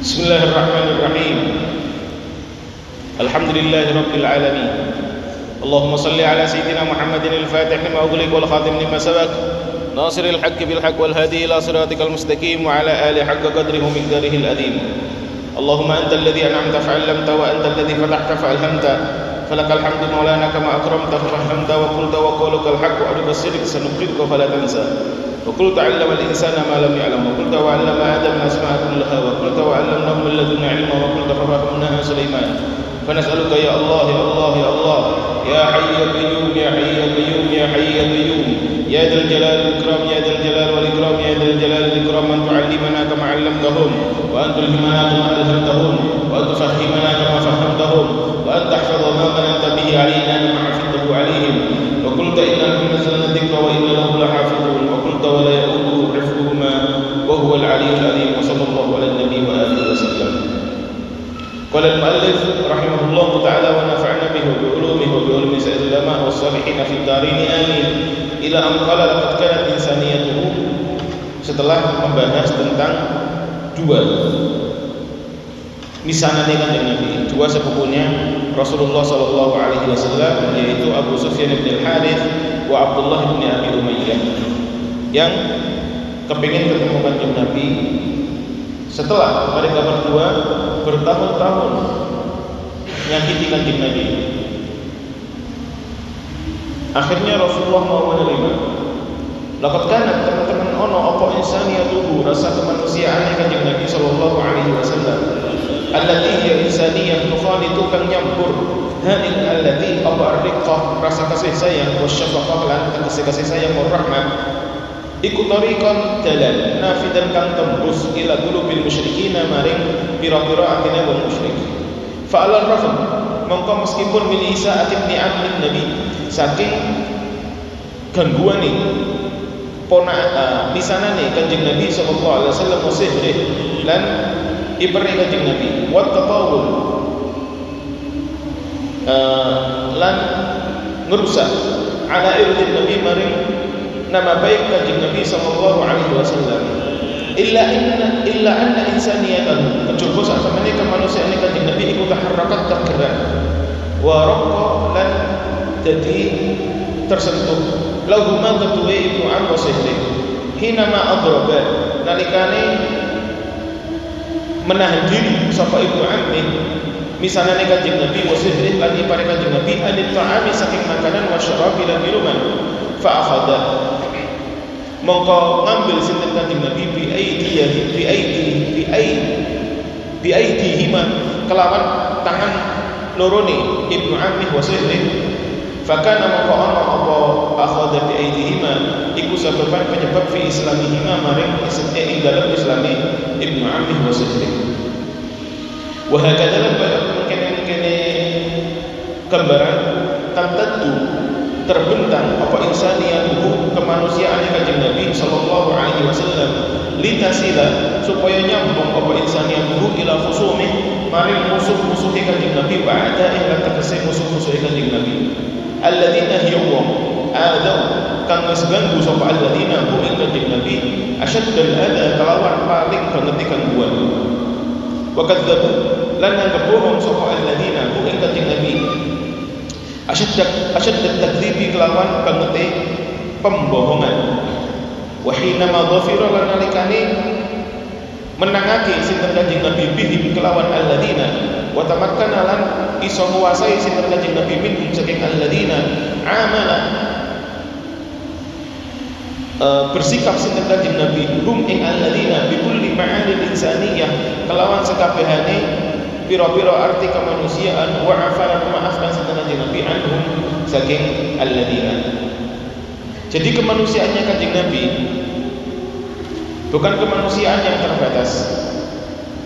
بسم الله الرحمن الرحيم الحمد لله رب العالمين اللهم صل على سيدنا محمد الفاتح لما أغلق والخاتم لما سبق ناصر الحق بالحق والهادي إلى صراطك المستقيم وعلى آل حق قدره ومقداره الأديم اللهم أنت الذي أنعمت فعلمت وأنت الذي فتحت فألهمت فلك الحمد مولانا كما أكرمت ففهمت وقلت وقولك الحق وأرد الصدق سنقرئك فلا تنسى وقلت علم الإنسان ما لم يعلم وقلت وعلم آدم الأسماء كلها وقلت وعلمناه من لدنا علما وقلت ففهمناها سليمان. فنسألك يا الله يا الله يا الله يا حي يا قيوم يا حي يا قيوم يا حي يا قيوم. يا ذا الجلال والإكرام يا ذا الجلال والإكرام يا ذا الجلال والإكرام. أن تعلمنا كما علمتهم وأن تلهمنا كما ألهمتهم وأن تفهمنا كما فهمتهم وأن تحفظ ما مننت به علينا كما حفظته عليهم. وقلت إنا نحن نزلنا الذكر وإنا له لحافظون العلي العظيم وصلى الله على النبي وآله وسلم قال المؤلف رحمه الله تعالى ونفعنا به بعلومه وبعلوم سائر العلماء والصالحين في الدارين آمين إلى أن قال لقد كانت إنسانيته setelah membahas tentang dua misanane kanjeng Nabi dua sepupunya Rasulullah Shallallahu Alaihi Wasallam yaitu Abu Sufyan bin Harith wa Abdullah bin Abi Umayyah yang kepingin ketemu kanjeng Nabi. Setelah mereka berdua bertahun-tahun menyakiti kanjeng Nabi. Akhirnya Rasulullah mau menerima. Laqad kana teman-teman ono apa insaniyatuhu rasa kemanusiaan kanjeng Nabi sallallahu alaihi wasallam. Allati hiya insaniyah tukhalitu kang nyampur. Hadil allati apa ardiqah rasa kasih sayang wa syafaqah lan kasih kasih sayang wa rahmah iku tariqan dalan nafidan kang tembus ila qulubil musyrikin maring pira-pira atine wong musyrik. Fa alal rafd mongko meskipun min Isa ibn Amr Nabi saking gangguan nih pona uh, misanane kanjeng Nabi sallallahu alaihi wasallam sihri lan ibri kanjeng Nabi. Wa tatawul uh, lan ngerusak ala irdin Nabi maring nama baik kanjeng Nabi sallallahu alaihi wasallam. Illa inna illa anna insaniyatan kejaba sak temene kemanusiaan kanjeng Nabi iku taharrakat tergerak wa raqqa lan jadi tersentuh. Lahu ma ketuwe ibnu Amr sihri hina ma adraba nalikane menahan diri sapa ibnu Amr misalnya kanjeng Nabi wa sihri lan ipare kanjeng Nabi anit ta'ami saking makanan wa syarabi lan minuman. Fa akhadha mongko ngambil sinten kanjeng Nabi bi aidihi bi aidi bi aidi bi aidihima kelawan tangan lorone ibnu Amr wa sihri fakana maka ana apa akhadha bi aidihima iku sababan penyebab fi islamihima maring islamnya ing dalam islami ibnu ammi wa sihri wa hakadha lan mungkin mungkin gambaran tamtaddu terbentang apa insaniyatuhu kemanusiaan kanjeng Nabi sallallahu alaihi wasallam. Litasila supaya nyambung apa insaniyatuhu ila khusumi maring musuh-musuh kanjeng Nabi ba'da ing tegese musuh-musuh kanjeng Nabi. Alladzina wong adaw kang wis ganggu sapa alladzina hu ing kanjeng Nabi. Asyaddal ada kelawan paling banget gangguan wa kadzabu lan yang kebohong sapa alladzina hu ing kanjeng Nabi asyaddak asyaddat takdzibi kelawan banget pembohongan. Wa hina madhafira lan nalikane menangake sinten kanjeng Nabi bihim kelawan alladzina. Wa tamakkana lan iso nguasai sinten kanjeng Nabi minhum saking alladzina. Amala uh, bersikap sinten kanjeng Nabi hum ing alladzina bi kulli ma'anil insaniyah kelawan sekabehane pira-pira arti kemanusiaan wa afana memaafkan kanjeng Nabi anhum saking alladzina jadi kemanusiaannya kanjeng Nabi bukan kemanusiaan yang terbatas.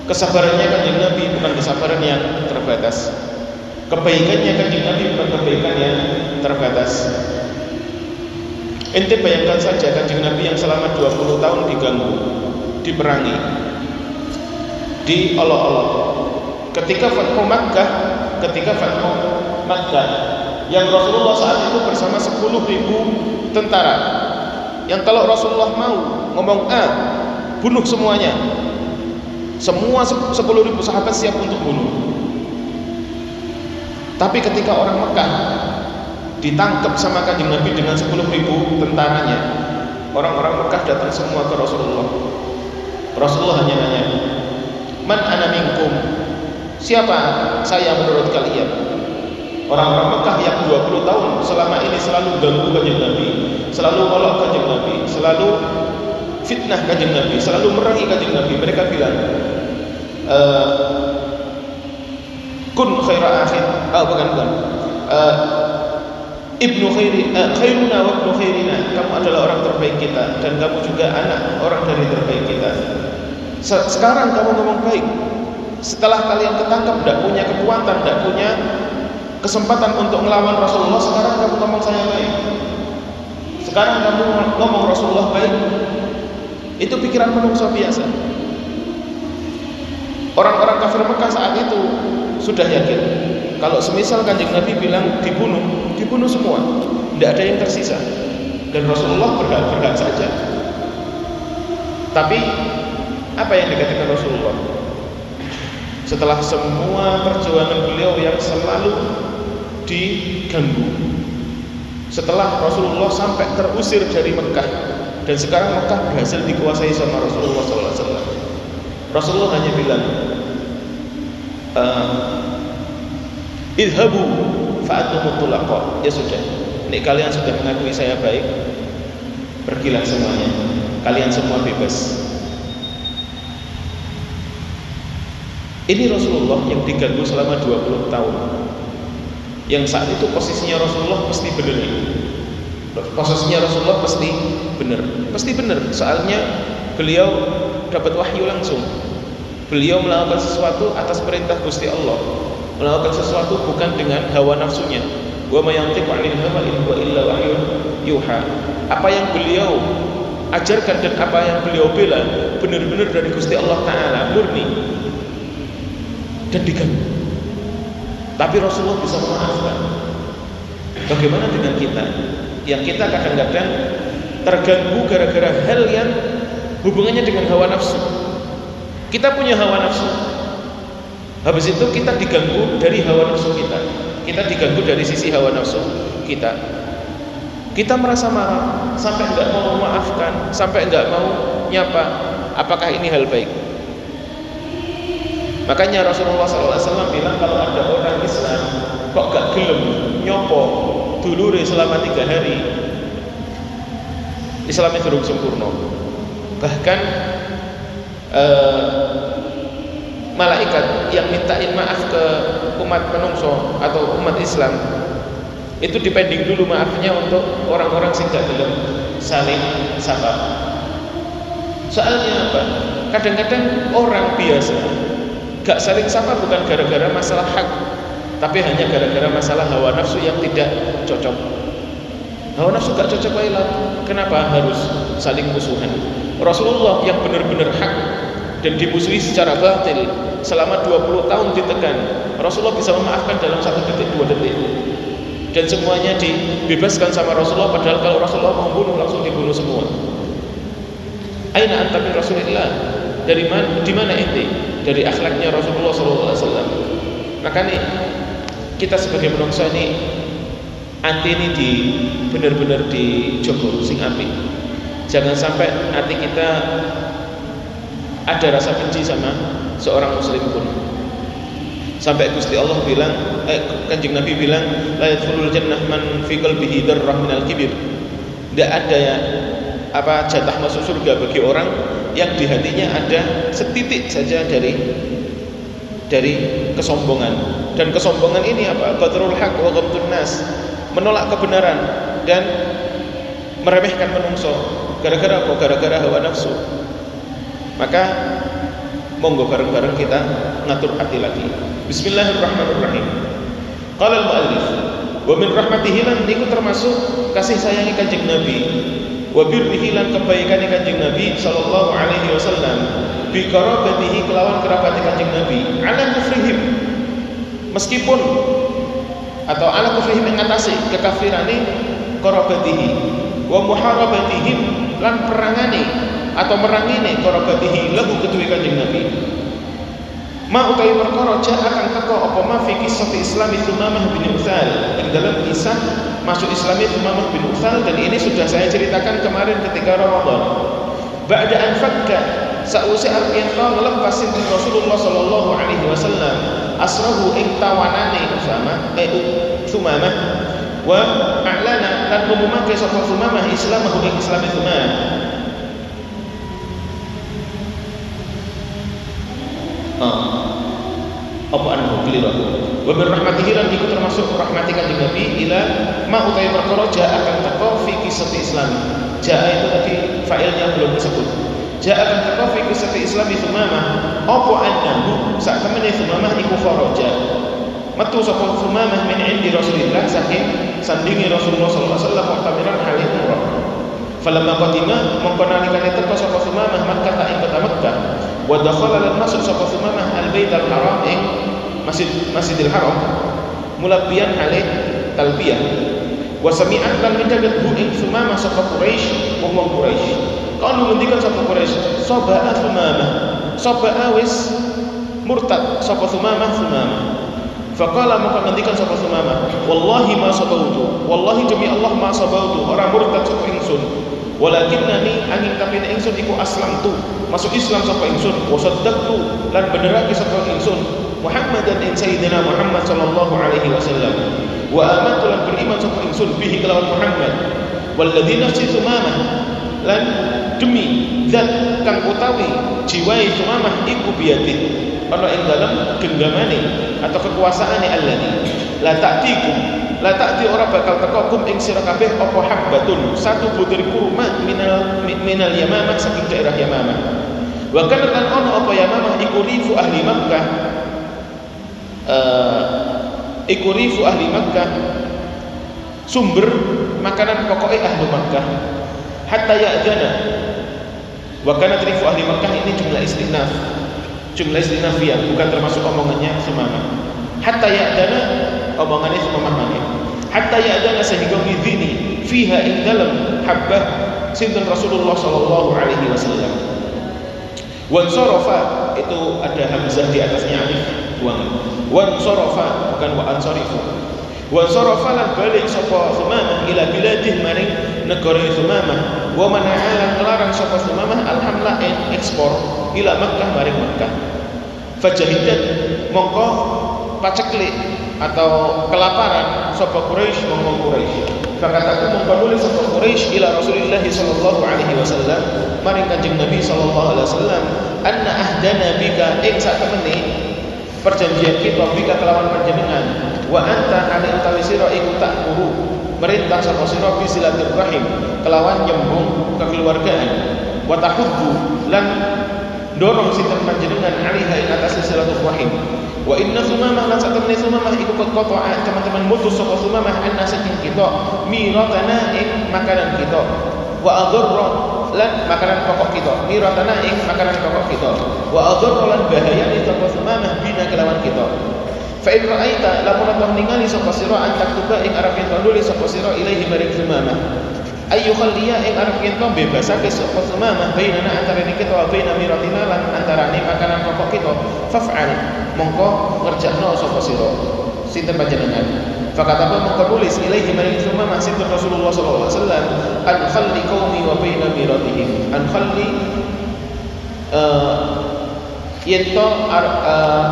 Kesabarannya kanjeng Nabi bukan kesabaran yang terbatas. Kebaikannya kanjeng Nabi bukan kebaikan yang terbatas. Ente bayangkan saja kanjeng Nabi yang selama 20 tahun diganggu diperangi diolok-olok ketika Fathu Makkah ketika Fathu Makkah yang Rasulullah saat itu bersama 10 ribu tentara yang kalau Rasulullah mau ngomong A bunuh semuanya Semua 10 ribu sahabat siap untuk bunuh. Tapi ketika orang Mekah ditangkap sama kanjeng Nabi dengan 10 ribu tentaranya, orang-orang Mekah datang semua ke Rasulullah. Rasulullah hanya nanya, Man ana minkum? Siapa saya menurut kalian? Orang-orang Mekah yang 20 tahun selama ini selalu ganggu kanjeng Nabi, selalu kolok kanjeng Nabi, selalu fitnah kanjeng Nabi, selalu merangi kanjeng Nabi. Mereka bilang, uh, kun khaira akhir, oh bukan bukan, uh, ibnu khairi, uh, khairuna wa ibnu khairina. Kamu adalah orang terbaik kita dan kamu juga anak orang dari terbaik kita. Sekarang kamu ngomong baik. Setelah kalian ketangkap tidak punya kekuatan, tidak punya kesempatan untuk melawan Rasulullah, sekarang kamu ngomong saya baik. Sekarang kamu ngomong Rasulullah baik, itu pikiran manusia biasa. Orang-orang kafir Mekah saat itu sudah yakin kalau semisal kanjeng Nabi bilang dibunuh, dibunuh semua, tidak ada yang tersisa. Dan Rasulullah berhak-berhak saja. Tapi apa yang dikatakan Rasulullah? Setelah semua perjuangan beliau yang selalu diganggu, setelah Rasulullah sampai terusir dari Mekah, dan sekarang Mekah berhasil dikuasai sama Rasulullah SAW. Rasulullah hanya bilang, uh, idhabu fa'atumutulaqah. Ya sudah, ini kalian sudah mengakui saya baik, pergilah semuanya. Kalian semua bebas. Ini Rasulullah yang diganggu selama 20 tahun. Yang saat itu posisinya Rasulullah pasti benar. Posisinya Rasulullah pasti benar. Pasti benar. Soalnya beliau dapat wahyu langsung. Beliau melakukan sesuatu atas perintah Gusti Allah. Melakukan sesuatu bukan dengan hawa nafsunya. Wa apa yang beliau ajarkan dan apa yang beliau bela benar-benar dari Gusti Allah taala murni tapi Rasulullah bisa memaafkan bagaimana dengan kita yang kita kadang-kadang terganggu gara-gara hal yang hubungannya dengan hawa nafsu. Kita punya hawa nafsu. Habis itu kita diganggu dari hawa nafsu kita. Kita diganggu dari sisi hawa nafsu kita. Kita merasa marah sampai enggak mau memaafkan, sampai enggak mau nyapa. Apakah ini hal baik? Makanya Rasulullah SAW bilang kalau ada orang Islam kok gak gelem nyopo dulure selama tiga hari? Islamnya belum sempurna. Bahkan eh, malaikat yang mintain maaf ke umat menungso atau umat Islam itu dipending dulu maafnya untuk orang-orang sing gak gelem saling sapa. Soalnya apa? Kadang-kadang orang biasa gak saling sapa bukan gara-gara masalah hak tapi hanya gara-gara masalah hawa nafsu yang tidak cocok. Hawa nafsu gak cocok lah. Kenapa harus saling musuhan? Rasulullah yang benar-benar hak dan dimusuhi secara batil selama 20 tahun ditekan Rasulullah bisa memaafkan dalam satu detik dua detik. Dan semuanya dibebaskan sama Rasulullah padahal kalau Rasulullah mau bunuh langsung dibunuh semua. Aina anta Rasulullah dari mana di mana ente dari akhlaknya Rasulullah SAW maka nih kita sebagai manusia ini anti ini di benar-benar dijogo sing api jangan sampai hati kita ada rasa benci sama seorang muslim pun. Sampai Gusti Allah bilang eh, kanjeng Nabi bilang la yadkhulul jannah man fi qalbihi dzarrah minal kibir. Tidak ada ya apa jatah masuk surga bagi orang yang di hatinya ada setitik saja dari dari kesombongan dan kesombongan ini apa? Qatrul haq wa ghamtun nas. Menolak kebenaran dan meremehkan menungso. Gara-gara apa? Gara-gara hawa nafsu. Maka monggo bareng-bareng kita ngatur hati lagi. Bismillahirrahmanirrahim. Qala al-muallif wa min rahmatihi lan niku termasuk kasih sayangi Kanjeng Nabi wa birrihi lan kebaikan Kanjeng Nabi sallallahu alaihi wasallam bi qarabatihi kelawan kerabat Kanjeng Nabi ala kufrihim. Meskipun atau ala kufrihim mengatasi kekafirani korobatihi wa muharabatihim lan perangani atau merangini korobatihi lagu ketuwi kanjeng Nabi Ma utawi perkara akan teko apa ma fi kisah Islam Thumamah bin Uthal. Di dalam kisah masuk Islam Thumamah bin Uthal dan ini sudah saya ceritakan kemarin ketika Ramadan. Ba'da an fakka sausi arpian kau ngelepas sinten Rasulullah sallallahu alaihi wasallam asrahu ing tawanane Usama eh Thumamah wa a'lana lan ngumumake sapa Thumamah Islamahu ing Islam Thumamah apa anu keliru wa bir rahmatihi lan iku termasuk rahmati kanjeng Nabi ila ma utai perkara ja akan teko fi kisah Islam. Ja itu tadi fa'ilnya belum disebut. Ja akan teko fi kisah Islam itu mama apa annahu sak temene Sumamah iku kharaja metu sapa Sumamah min indi Rasulillah saking sandingi Rasulullah sallallahu alaihi wasallam muhtamiran halih umrah falamma qadima mongko nalikane teko sapa Sumamah Makkah ing kota Makkah. Wa dakhala lan masuk sapa Sumamah al Baitul Haram ing Masjid Masjidil Haram. Mulabiyan halih talbiyah. Wa sami'at lan menjagat hu ing Sumamah sapa Quraisy wong Quraisy kalau ngendikan sapa Quraisy saba'a Sumamah. Saba'a wis murtad sapa Sumamah Sumamah. Faqala maka ngendikan sapa Sumamah wallahi ma sabautu. Wallahi demi Allah ma sabautu orang murtad sapa ingsun walakinnani angin tapi ingsun iku aslam tu. Masuk Islam sapa ingsun? Wa saddaqtu lan benerake sapa ingsun? Muhammadan in sayyidina Muhammad sallallahu alaihi wasallam. Wa amantu lan beriman sapa ingsun? Bihi kelawan Muhammad. Walladzi nafsi sumamah lan demi zat kang utawi jiwai sumamah iku biyadi ana ing dalam genggamane atau kekuasaane alladzi la ta'tikum la ta'ti ora bakal teko kum ing sira kabeh apa habbatun satu butir kurma minal minal yamamah saking daerah yamamah. Wa kana lan ono apa ya mamah iku rifu ahli Makkah. Uh, iku rifu ahli Makkah. Sumber makanan pokoknya ahli Makkah. Hatta ya'jana. Wa kana rifu ahli Makkah ini jumlah istinaf. Jumlah istinafiyah bukan termasuk omongannya semama hatta ya'jana omongannya mana hatta ya'jana sehingga ngidini fiha ing dalam habbah sinten Rasulullah sallallahu alaihi wasallam Wan sorofa itu ada hamzah di atasnya alif buang. Wan sorofa bukan wa ansorifu. Wan sorofa lan balik sapa Sumamah ila biladih maring negara Sumamah. Wa mana'alan ngelarang sapa Sumamah alhamla en ekspor ila Makkah maring Makkah. Fajahidat mongko paceklik atau kelaparan sapa Quraisy ngomong Quraisy. Fakataku mengkabuli sapa Quraisy ila Rasulillah sallallahu alaihi wasallam maring Kanjeng Nabi sallallahu alaihi wasallam anna ahdana bika ing sak temene perjanjian kita bika kelawan panjenengan. Wa anta ali utawi sira iku tak muru merintah sapa sira silaturahim kelawan nyembung kekeluargaan. Wa tahuddu lan dorong sinten panjenengan alaiha ing atas silaturahim Wa inna sumamah lan satemene sumamah iku qata'a teman-teman mutus sapa sumamah anna saking kita miratana ing makanan kita. Wa adharra lan makanan pokok kita. Miratana ing makanan pokok kita. Wa adharra lan bahayane sapa sumamah bina kelawan kita. Fa in ra'aita lamun apa ningali sapa sira an taktuba ing arep yen nulis sapa sira ilaihi maring sumamah. Ayu khalliya ing arep yen to bebasake sapa sumamah bainana antara kita wa baina miratina lan antarané makanan pokok kita. Faf'al mongko ngerjakno sapa sira? Sinten panjenengan? Fakataba mongko nulis? Ilaihi maring sumamah sinten Rasulullah sallallahu alaihi wasallam? An khalli qaumi wa baina miratihim. An khalli uh, yen to uh,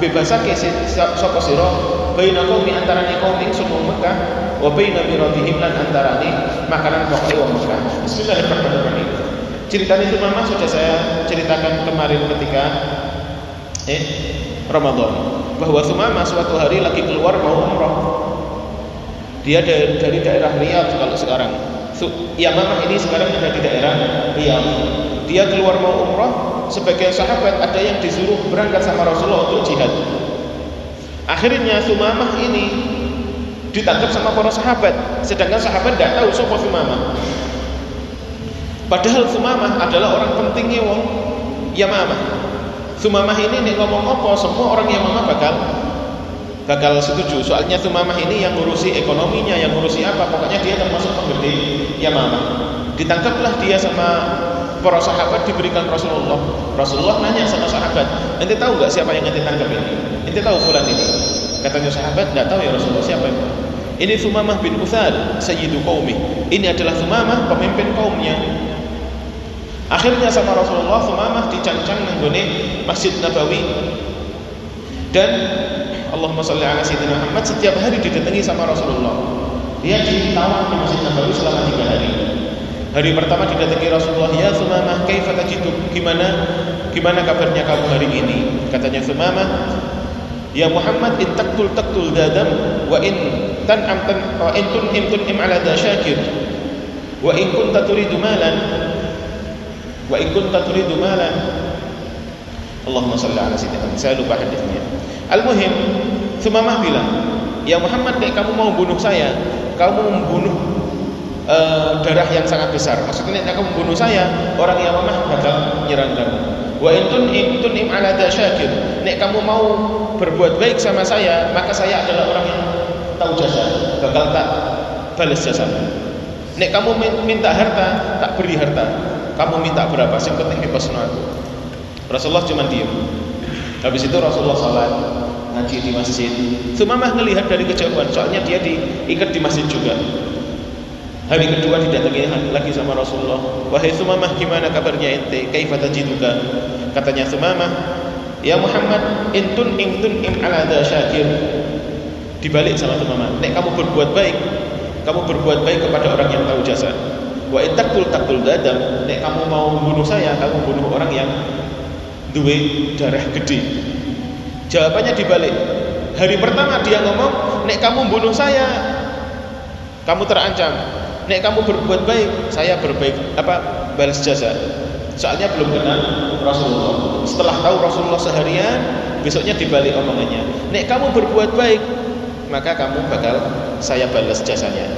bebasake sapa sira baina qaumi antarane kaum ingsun wong Mekah wa baina miratihim lan antarane makanan pokok wong Mekah. Bismillahirrahmanirrahim ceritanya itu memang sudah saya ceritakan kemarin ketika eh Ramadan. Bahwa Sumama suatu hari lagi keluar mau umroh. Dia dari, dari daerah Riyadh kalau sekarang. Yamamah ini sekarang ada di daerah Riyadh. Dia keluar mau umroh sebagai sahabat ada yang disuruh berangkat sama Rasulullah untuk jihad akhirnya Sumamah ini ditangkap sama para sahabat. Sedangkan sahabat tidak tahu siapa Sumamah. Padahal Sumamah adalah orang pentingnya wong Yamamah. Sumamah ini nih ngomong apa semua orang yang mama bakal bakal setuju. Soalnya Sumamah ini yang ngurusi ekonominya yang ngurusi apa pokoknya dia termasuk penggede Yamamah. Ditangkaplah dia sama para sahabat diberikan Rasulullah. Rasulullah nanya sama sahabat, "Ente tahu nggak siapa yang ente tangkap ini? Ente tahu fulan ini?" Katanya sahabat, "Nggak tahu ya Rasulullah siapa itu." Ini Thumamah bin Uthal, sayyidu qaumi. Ini adalah Thumamah pemimpin kaumnya. Akhirnya sama Rasulullah Thumamah dicancang menggone Masjid Nabawi. Dan Allahumma salli ala sayyidina Muhammad setiap hari didatangi sama Rasulullah. Dia ditawan di Masjid Nabawi selama tiga hari. Hari pertama didatangi Rasulullah, "Ya Thumamah, kaifa tajidu? Gimana gimana kabarnya kamu hari ini?" Katanya Thumamah, Ya Muhammad in taktul taktul dadam wa in tan'am tan wa in tun'im tun'im ala da syakir wa in kunta turidu malan wa in kunta turidu malan Allahumma salli ala sayyidina saya lupa hadisnya Al-muhim Thumamah bilang Ya Muhammad kamu mau bunuh saya kamu membunuh uh, darah yang sangat besar maksudnya kamu membunuh saya orang yang mamah bakal nyerang kamu wa in tun'im tun'im ala syakir nek kamu mau berbuat baik sama saya, maka saya adalah orang yang tahu jasa, bakal tak balas jasa. Nek kamu minta harta, tak beri harta. Kamu minta berapa? Yang penting bebas aku. Rasulullah cuma diam. Habis itu Rasulullah salat ngaji di masjid. Sumamah melihat dari kejauhan, soalnya dia diikat di masjid juga. Hari kedua didatangi lagi sama Rasulullah. Wahai Sumamah, gimana kabarnya ente? Kaifa tajiduka? Katanya Sumamah, Ya Muhammad intun intun im ala syakir dibalik sama teman nek kamu berbuat baik kamu berbuat baik kepada orang yang tahu jasa wa itakul takul dadam nek kamu mau membunuh saya kamu bunuh orang yang duwe darah gede jawabannya dibalik hari pertama dia ngomong nek kamu bunuh saya kamu terancam nek kamu berbuat baik saya berbaik apa balas jasa Soalnya belum kenal Rasulullah. Setelah tahu Rasulullah seharian, besoknya dibalik omongannya. Nek kamu berbuat baik, maka kamu bakal saya balas jasanya.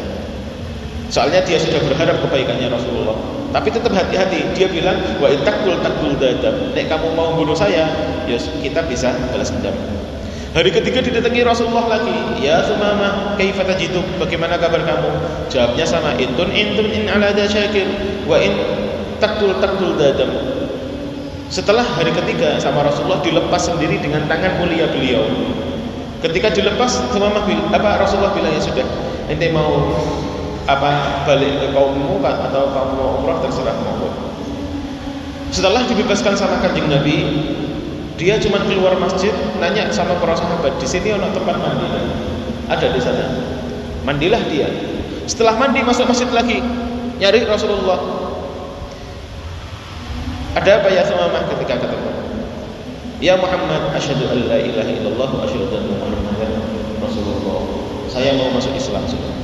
Soalnya dia sudah berharap kebaikannya Rasulullah. Tapi tetap hati-hati. Dia bilang, wa itakul takul dadam. Nek kamu mau bunuh saya, ya kita bisa balas dendam. Hari ketiga didatangi Rasulullah lagi. Ya Sumamah, kaifa tajidu? Bagaimana kabar kamu? Jawabnya sama, intun intun in ala syakir wa in taktul taktul dadam setelah hari ketiga sama Rasulullah dilepas sendiri dengan tangan mulia beliau ketika dilepas sama apa Rasulullah bilang ya sudah ente mau apa balik ke kaummu atau kamu mau umrah terserah mau setelah dibebaskan sama kanjeng Nabi dia cuma keluar masjid nanya sama para sahabat di sini ada tempat mandi ada di sana mandilah dia setelah mandi masuk masjid lagi nyari Rasulullah ada apa ya Sumamah ketika ketemu? Ya Muhammad, asyhadu an la ilaha illallah wa asyhadu anna Muhammadan Rasulullah. Saya mau masuk Islam sudah.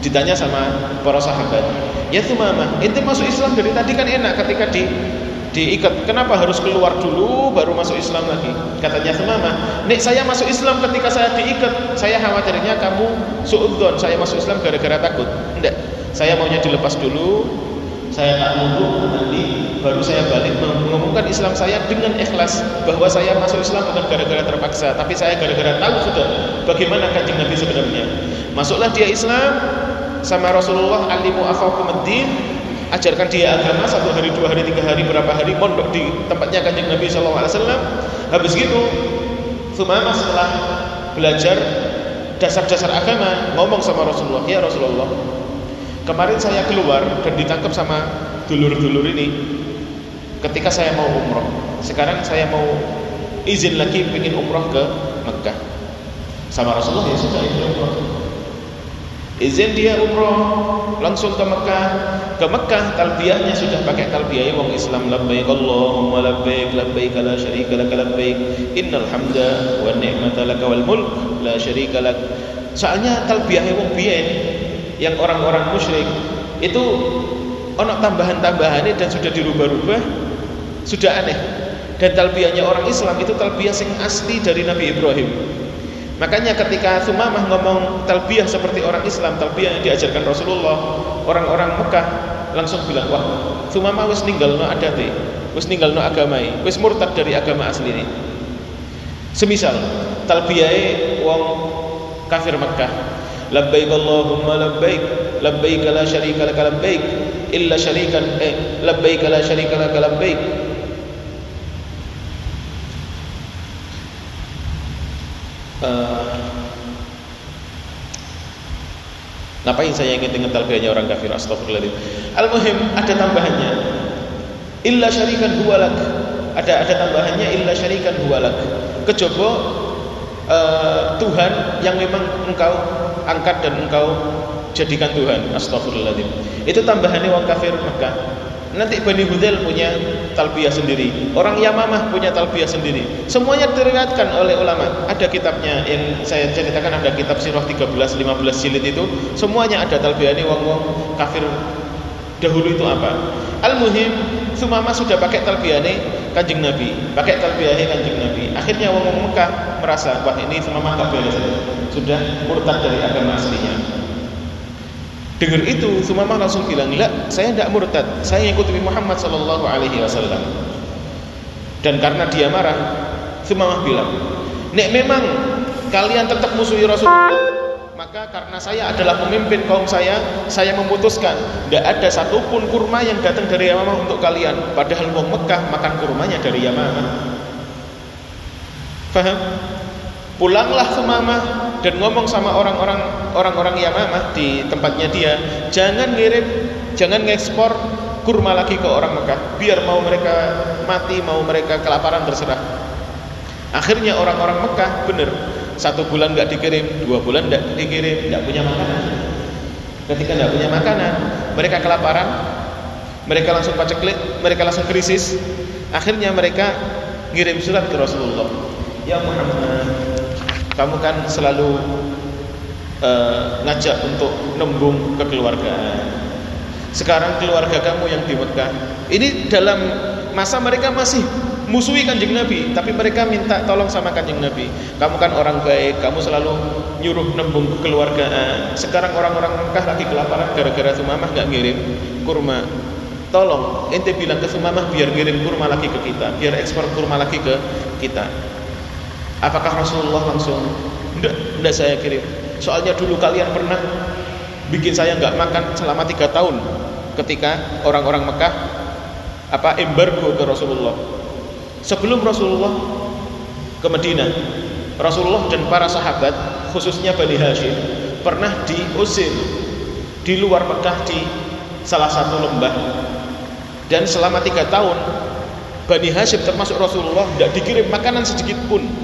Ditanya sama para sahabat, "Ya Sumamah, ente masuk Islam dari tadi kan enak ketika di diikat. Kenapa harus keluar dulu baru masuk Islam lagi? Katanya Sumamah, "Nek saya masuk Islam ketika saya diikat, saya khawatirnya kamu suudzon, saya masuk Islam gara-gara takut." Enggak. Saya maunya dilepas dulu, saya tak wudhu nanti baru saya balik mengumumkan Islam saya dengan ikhlas bahwa saya masuk Islam bukan gara-gara terpaksa tapi saya gara-gara tahu sudah bagaimana kanjeng Nabi sebenarnya masuklah dia Islam sama Rasulullah alimu afakumaddin ajarkan dia agama satu hari dua hari tiga hari berapa hari pondok di tempatnya kanjeng Nabi SAW habis gitu Sumama setelah belajar dasar-dasar agama ngomong sama Rasulullah ya Rasulullah Kemarin saya keluar dan ditangkap sama dulur-dulur ini ketika saya mau umroh. Sekarang saya mau izin lagi ingin umroh ke Mekah. Sama Rasulullah ya sudah izin umroh. Izin dia umroh langsung ke Mekah. Ke Mekah talbiyahnya sudah pakai talbiyah wong Islam labbaik Allahumma labbaik labbaik la syarika lak labbaik innal hamda wa ni'mata lak wal mulk la syarika lak. Soalnya talbiyah wong biyen yang orang-orang musyrik itu ono tambahan-tambahannya dan sudah dirubah-rubah sudah aneh dan talbiyahnya orang Islam itu talbiyah yang asli dari Nabi Ibrahim makanya ketika Sumamah ngomong talbiyah seperti orang Islam talbiyah yang diajarkan Rasulullah orang-orang Mekah langsung bilang wah Sumamah wis ninggal no adate wis ninggal no agamai wis murtad dari agama asli ini. Semisal talbiyah wong kafir Mekah labbaik Allahumma labbaik labbaik la syarika lak labbaik illa syarikan eh labbaik la syarika lak labbaik Ngapain saya ingin dengar talbiyahnya orang kafir? Astagfirullahaladzim Al-muhim ada tambahannya. Illa syarikan huwalak. Ada ada tambahannya illa syarikan huwalak. Kejobo uh, Tuhan yang memang engkau angkat dan engkau jadikan Tuhan. Astagfirullahaladzim Itu tambahannya orang kafir Mekah Nanti Bani Hudel punya talbiyah sendiri. Orang Yamamah punya talbiyah sendiri. Semuanya diriwayatkan oleh ulama. Ada kitabnya yang saya ceritakan Ada kitab sirah 13-15 jilid itu. Semuanya ada talbiyah ini. Wong-wong kafir dahulu itu apa? Al-Muhim Sumama sudah pakai talbiyah ini kanjeng Nabi. Pakai talbiyah ini kanjeng Nabi. Akhirnya wong-wong Mekah merasa Wah ini Sumama boleh Sudah murtad dari agama aslinya Dengar itu, Sumamah langsung bilang, "La, saya tidak murtad. Saya ikut Nabi Muhammad sallallahu alaihi wasallam." Dan karena dia marah, Sumamah bilang, "Nek memang kalian tetap musuhi Rasulullah, maka karena saya adalah pemimpin kaum saya, saya memutuskan tidak ada satupun kurma yang datang dari Yamamah untuk kalian. Padahal mau Mekah makan kurmanya dari Yamamah." Faham? Pulanglah Sumamah dan ngomong sama orang-orang orang-orang Yamamah di tempatnya dia, jangan ngirim, jangan ngekspor kurma lagi ke orang Mekah. Biar mau mereka mati, mau mereka kelaparan terserah. Akhirnya orang-orang Mekah benar satu bulan nggak dikirim, dua bulan nggak dikirim, nggak punya makanan. Ketika nggak punya makanan, mereka kelaparan, mereka langsung paceklik, mereka langsung krisis. Akhirnya mereka ngirim surat ke Rasulullah. Ya Muhammad, kamu kan selalu uh, ngajak untuk nembung kekeluargaan. Sekarang keluarga kamu yang di Mekah, ini dalam masa mereka masih musuhi kanjeng Nabi, tapi mereka minta tolong sama kanjeng Nabi. Kamu kan orang baik, kamu selalu nyuruh nembung kekeluargaan. Sekarang orang-orang Mekah lagi kelaparan gara-gara Sumamah nggak ngirim kurma. Tolong, ente bilang ke Sumamah biar ngirim kurma lagi ke kita, biar ekspor kurma lagi ke kita. Apakah Rasulullah langsung? Tidak, tidak saya kirim. Soalnya dulu kalian pernah Bikin saya nggak makan selama tiga tahun Ketika orang-orang Mekah Apa embargo ke Rasulullah. Sebelum Rasulullah Ke Madinah Rasulullah dan para sahabat Khususnya Bani Hashim Pernah diusir Di luar Mekah di salah satu lembah. Dan selama tiga tahun Bani Hashim termasuk Rasulullah Tidak dikirim makanan sedikit pun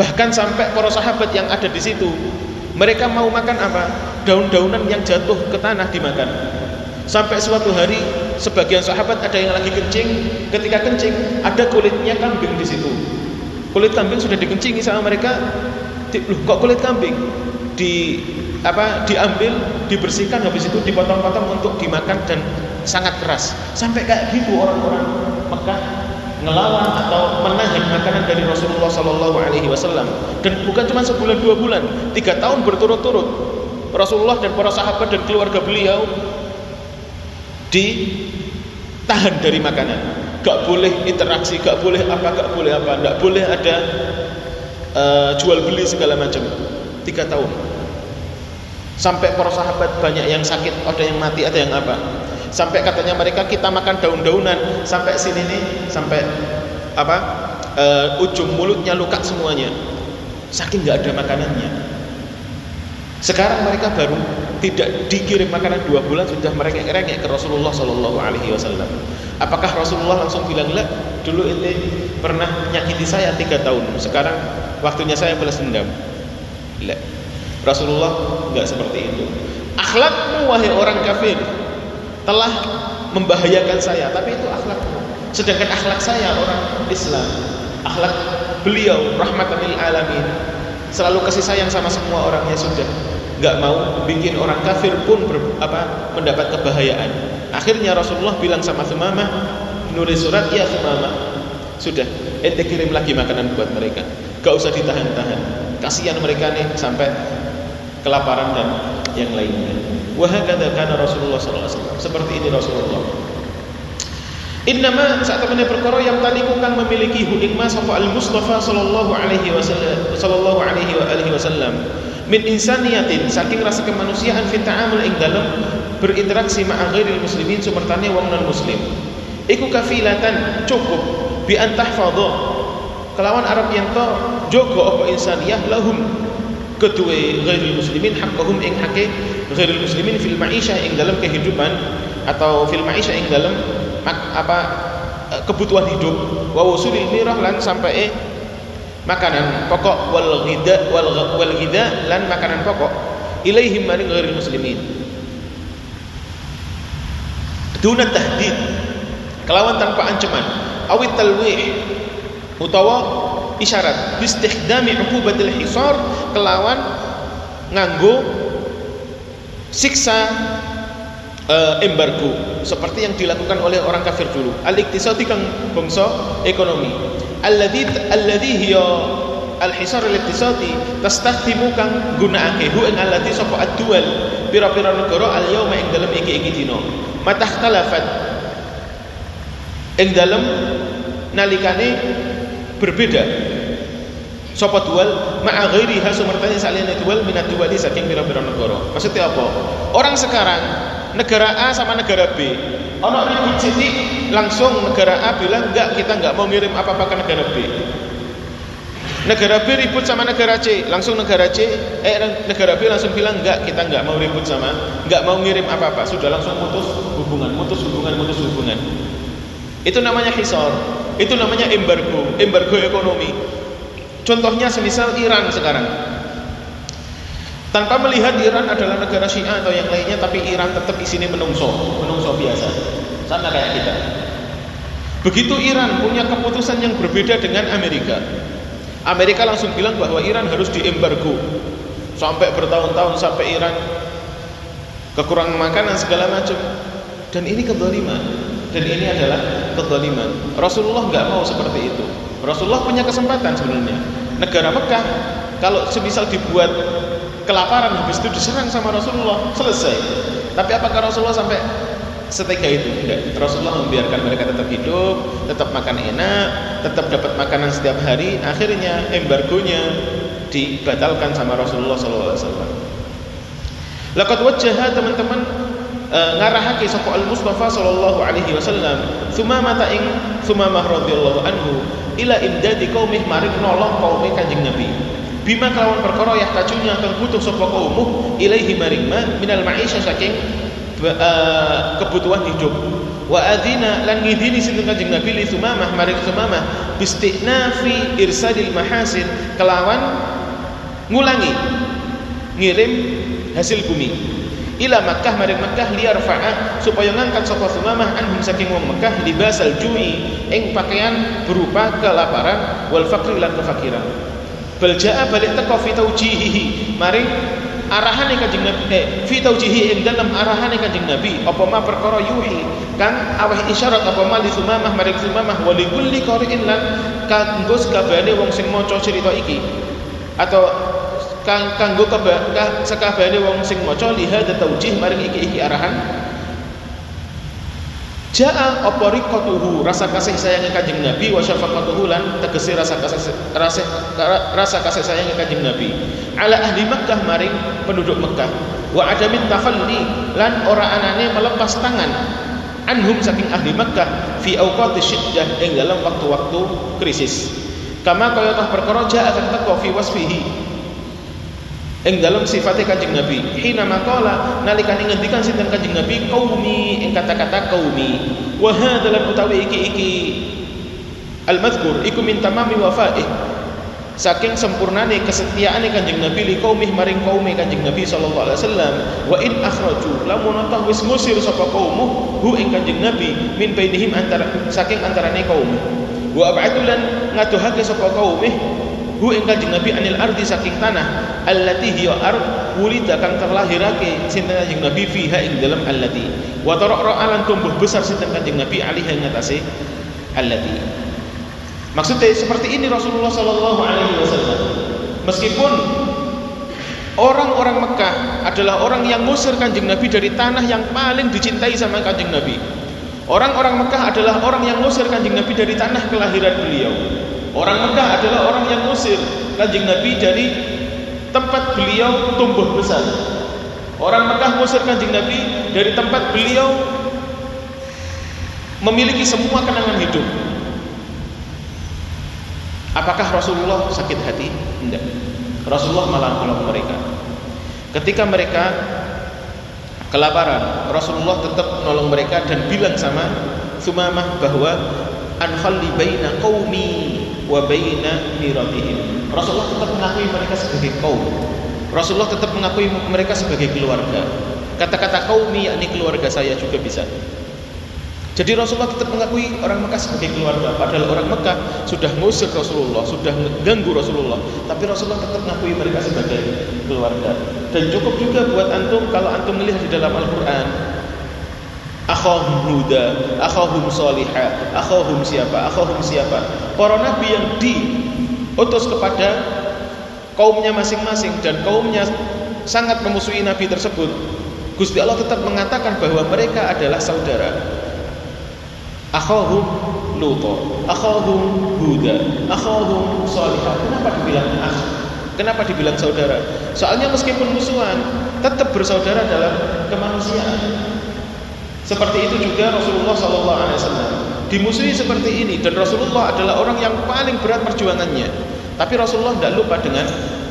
Bahkan sampai para sahabat yang ada di situ, mereka mau makan apa? Daun-daunan yang jatuh ke tanah dimakan. Sampai suatu hari sebagian sahabat ada yang lagi kencing, ketika kencing ada kulitnya kambing di situ. Kulit kambing sudah dikencingi sama mereka. Loh, kok kulit kambing? Di apa diambil, dibersihkan habis itu dipotong-potong untuk dimakan dan sangat keras. Sampai kayak gitu orang-orang Mekah ngelawan atau menahan makanan dari Rasulullah Sallallahu Alaihi Wasallam. Dan bukan cuma sebulan dua bulan tiga tahun berturut-turut. Rasulullah dan para sahabat dan keluarga beliau ditahan dari makanan. Gak boleh interaksi gak boleh apa gak boleh apa gak boleh ada uh, jual beli segala macam. Tiga tahun. Sampai para sahabat banyak yang sakit ada yang mati ada yang apa sampai katanya mereka kita makan daun-daunan sampai sini nih sampai apa uh, ujung mulutnya luka semuanya saking nggak ada makanannya sekarang mereka baru tidak dikirim makanan dua bulan sudah mereka rengek ke Rasulullah Shallallahu Alaihi Wasallam. Apakah Rasulullah langsung bilang lah dulu ini pernah menyakiti saya tiga tahun, sekarang waktunya saya balas dendam. Lah, Rasulullah nggak seperti itu. Akhlakmu wahai orang kafir telah membahayakan saya. Tapi itu akhlak. Sedangkan akhlak saya orang Islam akhlak beliau rahmatan alamin selalu kasih sayang sama semua orangnya sudah. Nggak mau bikin orang kafir pun ber, apa mendapat kebahayaan. Akhirnya Rasulullah bilang sama Sumamah nulis surat ya Sumamah. Sudah ente kirim lagi makanan buat mereka. Gak usah ditahan-tahan. Kasihan mereka nih sampai kelaparan dan yang lainnya. Wahakadha kana Rasulullah sallallahu alaihi wasallam. Seperti ini Rasulullah. Innama saat temannya perkara yang tadi kang memiliki hikmah sapa al Mustafa sallallahu alaihi wasallam sallallahu alaihi wa alihi wasallam min insaniyatin saking rasa kemanusiaan fi ta'amul ing dalam berinteraksi ma'a ghairil muslimin sumertane wong non muslim iku kafilatan cukup bi an tahfadhu kelawan Arab yen to jaga apa insaniyah lahum kedua ghairil muslimin haqqahum ing hake ghairil muslimin fil ma'isyah ing dalam kehidupan atau fil ma'isyah ing dalam apa kebutuhan hidup. Wa wusulil mirah lan sampai makanan pokok. Wal ghida wal, wal ghida lan makanan pokok. Ilaihim maring ghairil muslimin. Duna tahdid. Kelawan tanpa ancaman. Awit talwih utawa isyarat bistikhdami uqubatil hisar kelawan nganggo siksa uh, embargo seperti yang dilakukan oleh orang kafir dulu. Al-iktisadi kang bangsa ekonomi. Alladhi alladhi hiya al-hisar al-iktisadi tastakhdimu kang gunakake hu ing alladhi sapa ad-dual pira-pira negara al-yauma ing dalem iki-iki dina. Matahtalafat ing dalem nalikane berbeda. Sapa dual ma'a ghairiha sumertane saliyane dual minat duali saking pira-pira negara. Maksudnya apa? Orang sekarang negara A sama negara B ono ribut sithik langsung negara A bilang enggak kita enggak mau ngirim apa-apa ke negara B. Negara B ribut sama negara C langsung negara C eh negara B langsung bilang enggak kita enggak mau ribut sama enggak mau ngirim apa-apa. Sudah langsung putus hubungan putus hubungan putus hubungan. Itu namanya hisor itu namanya embargo embargo ekonomi. Contohnya semisal Iran sekarang. Tanpa melihat Iran adalah negara Syiah atau yang lainnya tapi Iran tetap isinya menungso menungso biasa. Sama kayak kita. Begitu Iran punya keputusan yang berbeda dengan Amerika Amerika langsung bilang bahwa Iran harus diembargo. Sampai bertahun-tahun sampai Iran kekurangan makanan segala macam. Dan ini kedoliman dan ini adalah kedoliman Rasulullah nggak mau seperti itu. Rasulullah punya kesempatan sebenarnya. Negara Mekah kalau semisal dibuat kelaparan habis itu diserang sama Rasulullah selesai. Tapi apakah Rasulullah sampai setega itu? Enggak Rasulullah membiarkan mereka tetap hidup tetap makan enak tetap dapat makanan setiap hari. Akhirnya embargonya dibatalkan sama Rasulullah SAW Laqad wajjaha teman-teman ngarahake sapa Al Mustafa sallallahu alaihi wasallam sumama ta ing sumamah radhiyallahu anhu ila imdadi qaumih maring nolong kaume Kanjeng Nabi. Bima kelawan perkara yahtajunya kang butuh sapa kaumuh ilaihi maring ma minal ma'isha saking uh, kebutuhan hidup. Wa adzina lan ngidini sinten kanjeng Nabi li sumamah maring sumamah bistinafi irsalil mahasin kelawan ngulangi ngirim hasil bumi ila Makkah maring Makkah liar fa'a supaya ngangkat sapa sumamah anhum saking wong Makkah libasal jui ing pakaian berupa kelaparan wal faqri lan kefakiran. Bal balik teko fi taujihihi maring arahane kanjeng Nabi eh fi taujihi ing dalam arahane kanjeng Nabi apa ma perkara yuhi kang aweh isyarat apa ma li sumamah maring sumamah wa li kulli qari'in lan kanggo sakabehane wong sing maca cerita iki. Atau kang kanggo sakabehane wong sing maca lihat taujih maring iki-iki arahan. Ja'a apa riqatuhu rasa kasih sayang Kanjeng Nabi wa syafaqatuhu lan tegese rasa kasih rasa, rasa kasih sayang Kanjeng Nabi. Ala ahli Makkah maring penduduk Makkah. Wa adamin tafalli lan ora anane melepas tangan. Anhum saking ahli Makkah fi awqati syiddah ing dalam waktu-waktu krisis. Kama kaya tah perkara ja'a kan teko fi wasfihi ing dalam sifatnya kanjeng Nabi. Hina maqala nalikane ngendikan sinten kanjeng Nabi qaumi ing kata-kata qaumi. Wa hadalan utawi iki-iki. Al madhkur iku min tamami wafaih saking sempurnane kesetiaane kanjeng Nabi li qaumih maring qaumi kanjeng Nabi sallallahu alaihi wasallam wa in akhraju lamun tah wis ngusir sapa qaumuh hu ing kanjeng Nabi min bainihim antara saking antarane kaum wa ab'adulan ngaduhake sapa qaumih hu ing kanjeng Nabi anil ardi saking tanah allati hiya ard wulida kang terlahirake sinten kanjeng Nabi fiha ing dalam allati. Wa tarara alan tumbuh besar sinten kanjeng Nabi alih ing atase allati. Maksudnya seperti ini Rasulullah sallallahu alaihi wasallam. Meskipun orang-orang Mekah adalah orang yang ngusir kanjeng Nabi dari tanah yang paling dicintai sama kanjeng Nabi. Orang-orang Mekah adalah orang yang ngusir kanjeng Nabi dari tanah kelahiran beliau Orang Mekah adalah orang yang musir kanjeng Nabi dari tempat beliau tumbuh besar. Orang Mekah mengusir kanjeng Nabi dari tempat beliau memiliki semua kenangan hidup. Apakah Rasulullah sakit hati? Tidak. Rasulullah malah menolong mereka. Ketika mereka kelaparan, Rasulullah tetap menolong mereka dan bilang sama Sumamah bahwa anhalli baina qaumi wa baina miratihim. Rasulullah tetap mengakui mereka sebagai kaum. Rasulullah tetap mengakui mereka sebagai keluarga. Kata-kata kaumi yakni keluarga saya juga bisa. Jadi Rasulullah tetap mengakui orang Mekah sebagai keluarga Padahal orang Mekah sudah ngusir Rasulullah Sudah mengganggu Rasulullah Tapi Rasulullah tetap mengakui mereka sebagai keluarga Dan cukup juga buat antum Kalau antum melihat di dalam Al-Quran Akhahum Huda Akhahum Salihah Akhahum siapa Akhahum siapa Para nabi yang diutus kepada Kaumnya masing-masing Dan kaumnya sangat memusuhi nabi tersebut Gusti Allah tetap mengatakan bahwa mereka adalah saudara akhahum Luto, akhahum Huda, akhahum Salihah. Kenapa dibilang akh? Kenapa dibilang saudara? Soalnya meskipun musuhan, tetap bersaudara dalam kemanusiaan. Seperti itu juga Rasulullah SAW dimusuhi seperti ini dan Rasulullah adalah orang yang paling berat perjuangannya. Tapi Rasulullah tidak lupa dengan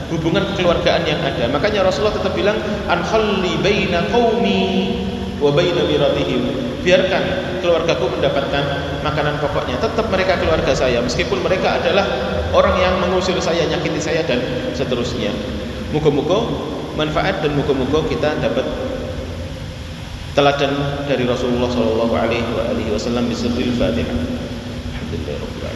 hubungan kekeluargaan yang ada. Makanya Rasulullah tetap bilang anhalli baina qaumi wa baina miratihim biarkan keluargaku mendapatkan makanan pokoknya tetap mereka keluarga saya meskipun mereka adalah orang yang mengusir saya nyakiti saya dan seterusnya muka-muka manfaat dan muka-muka kita dapat teladan dari Rasulullah sallallahu alaihi wasallam Fatihah alhamdulillah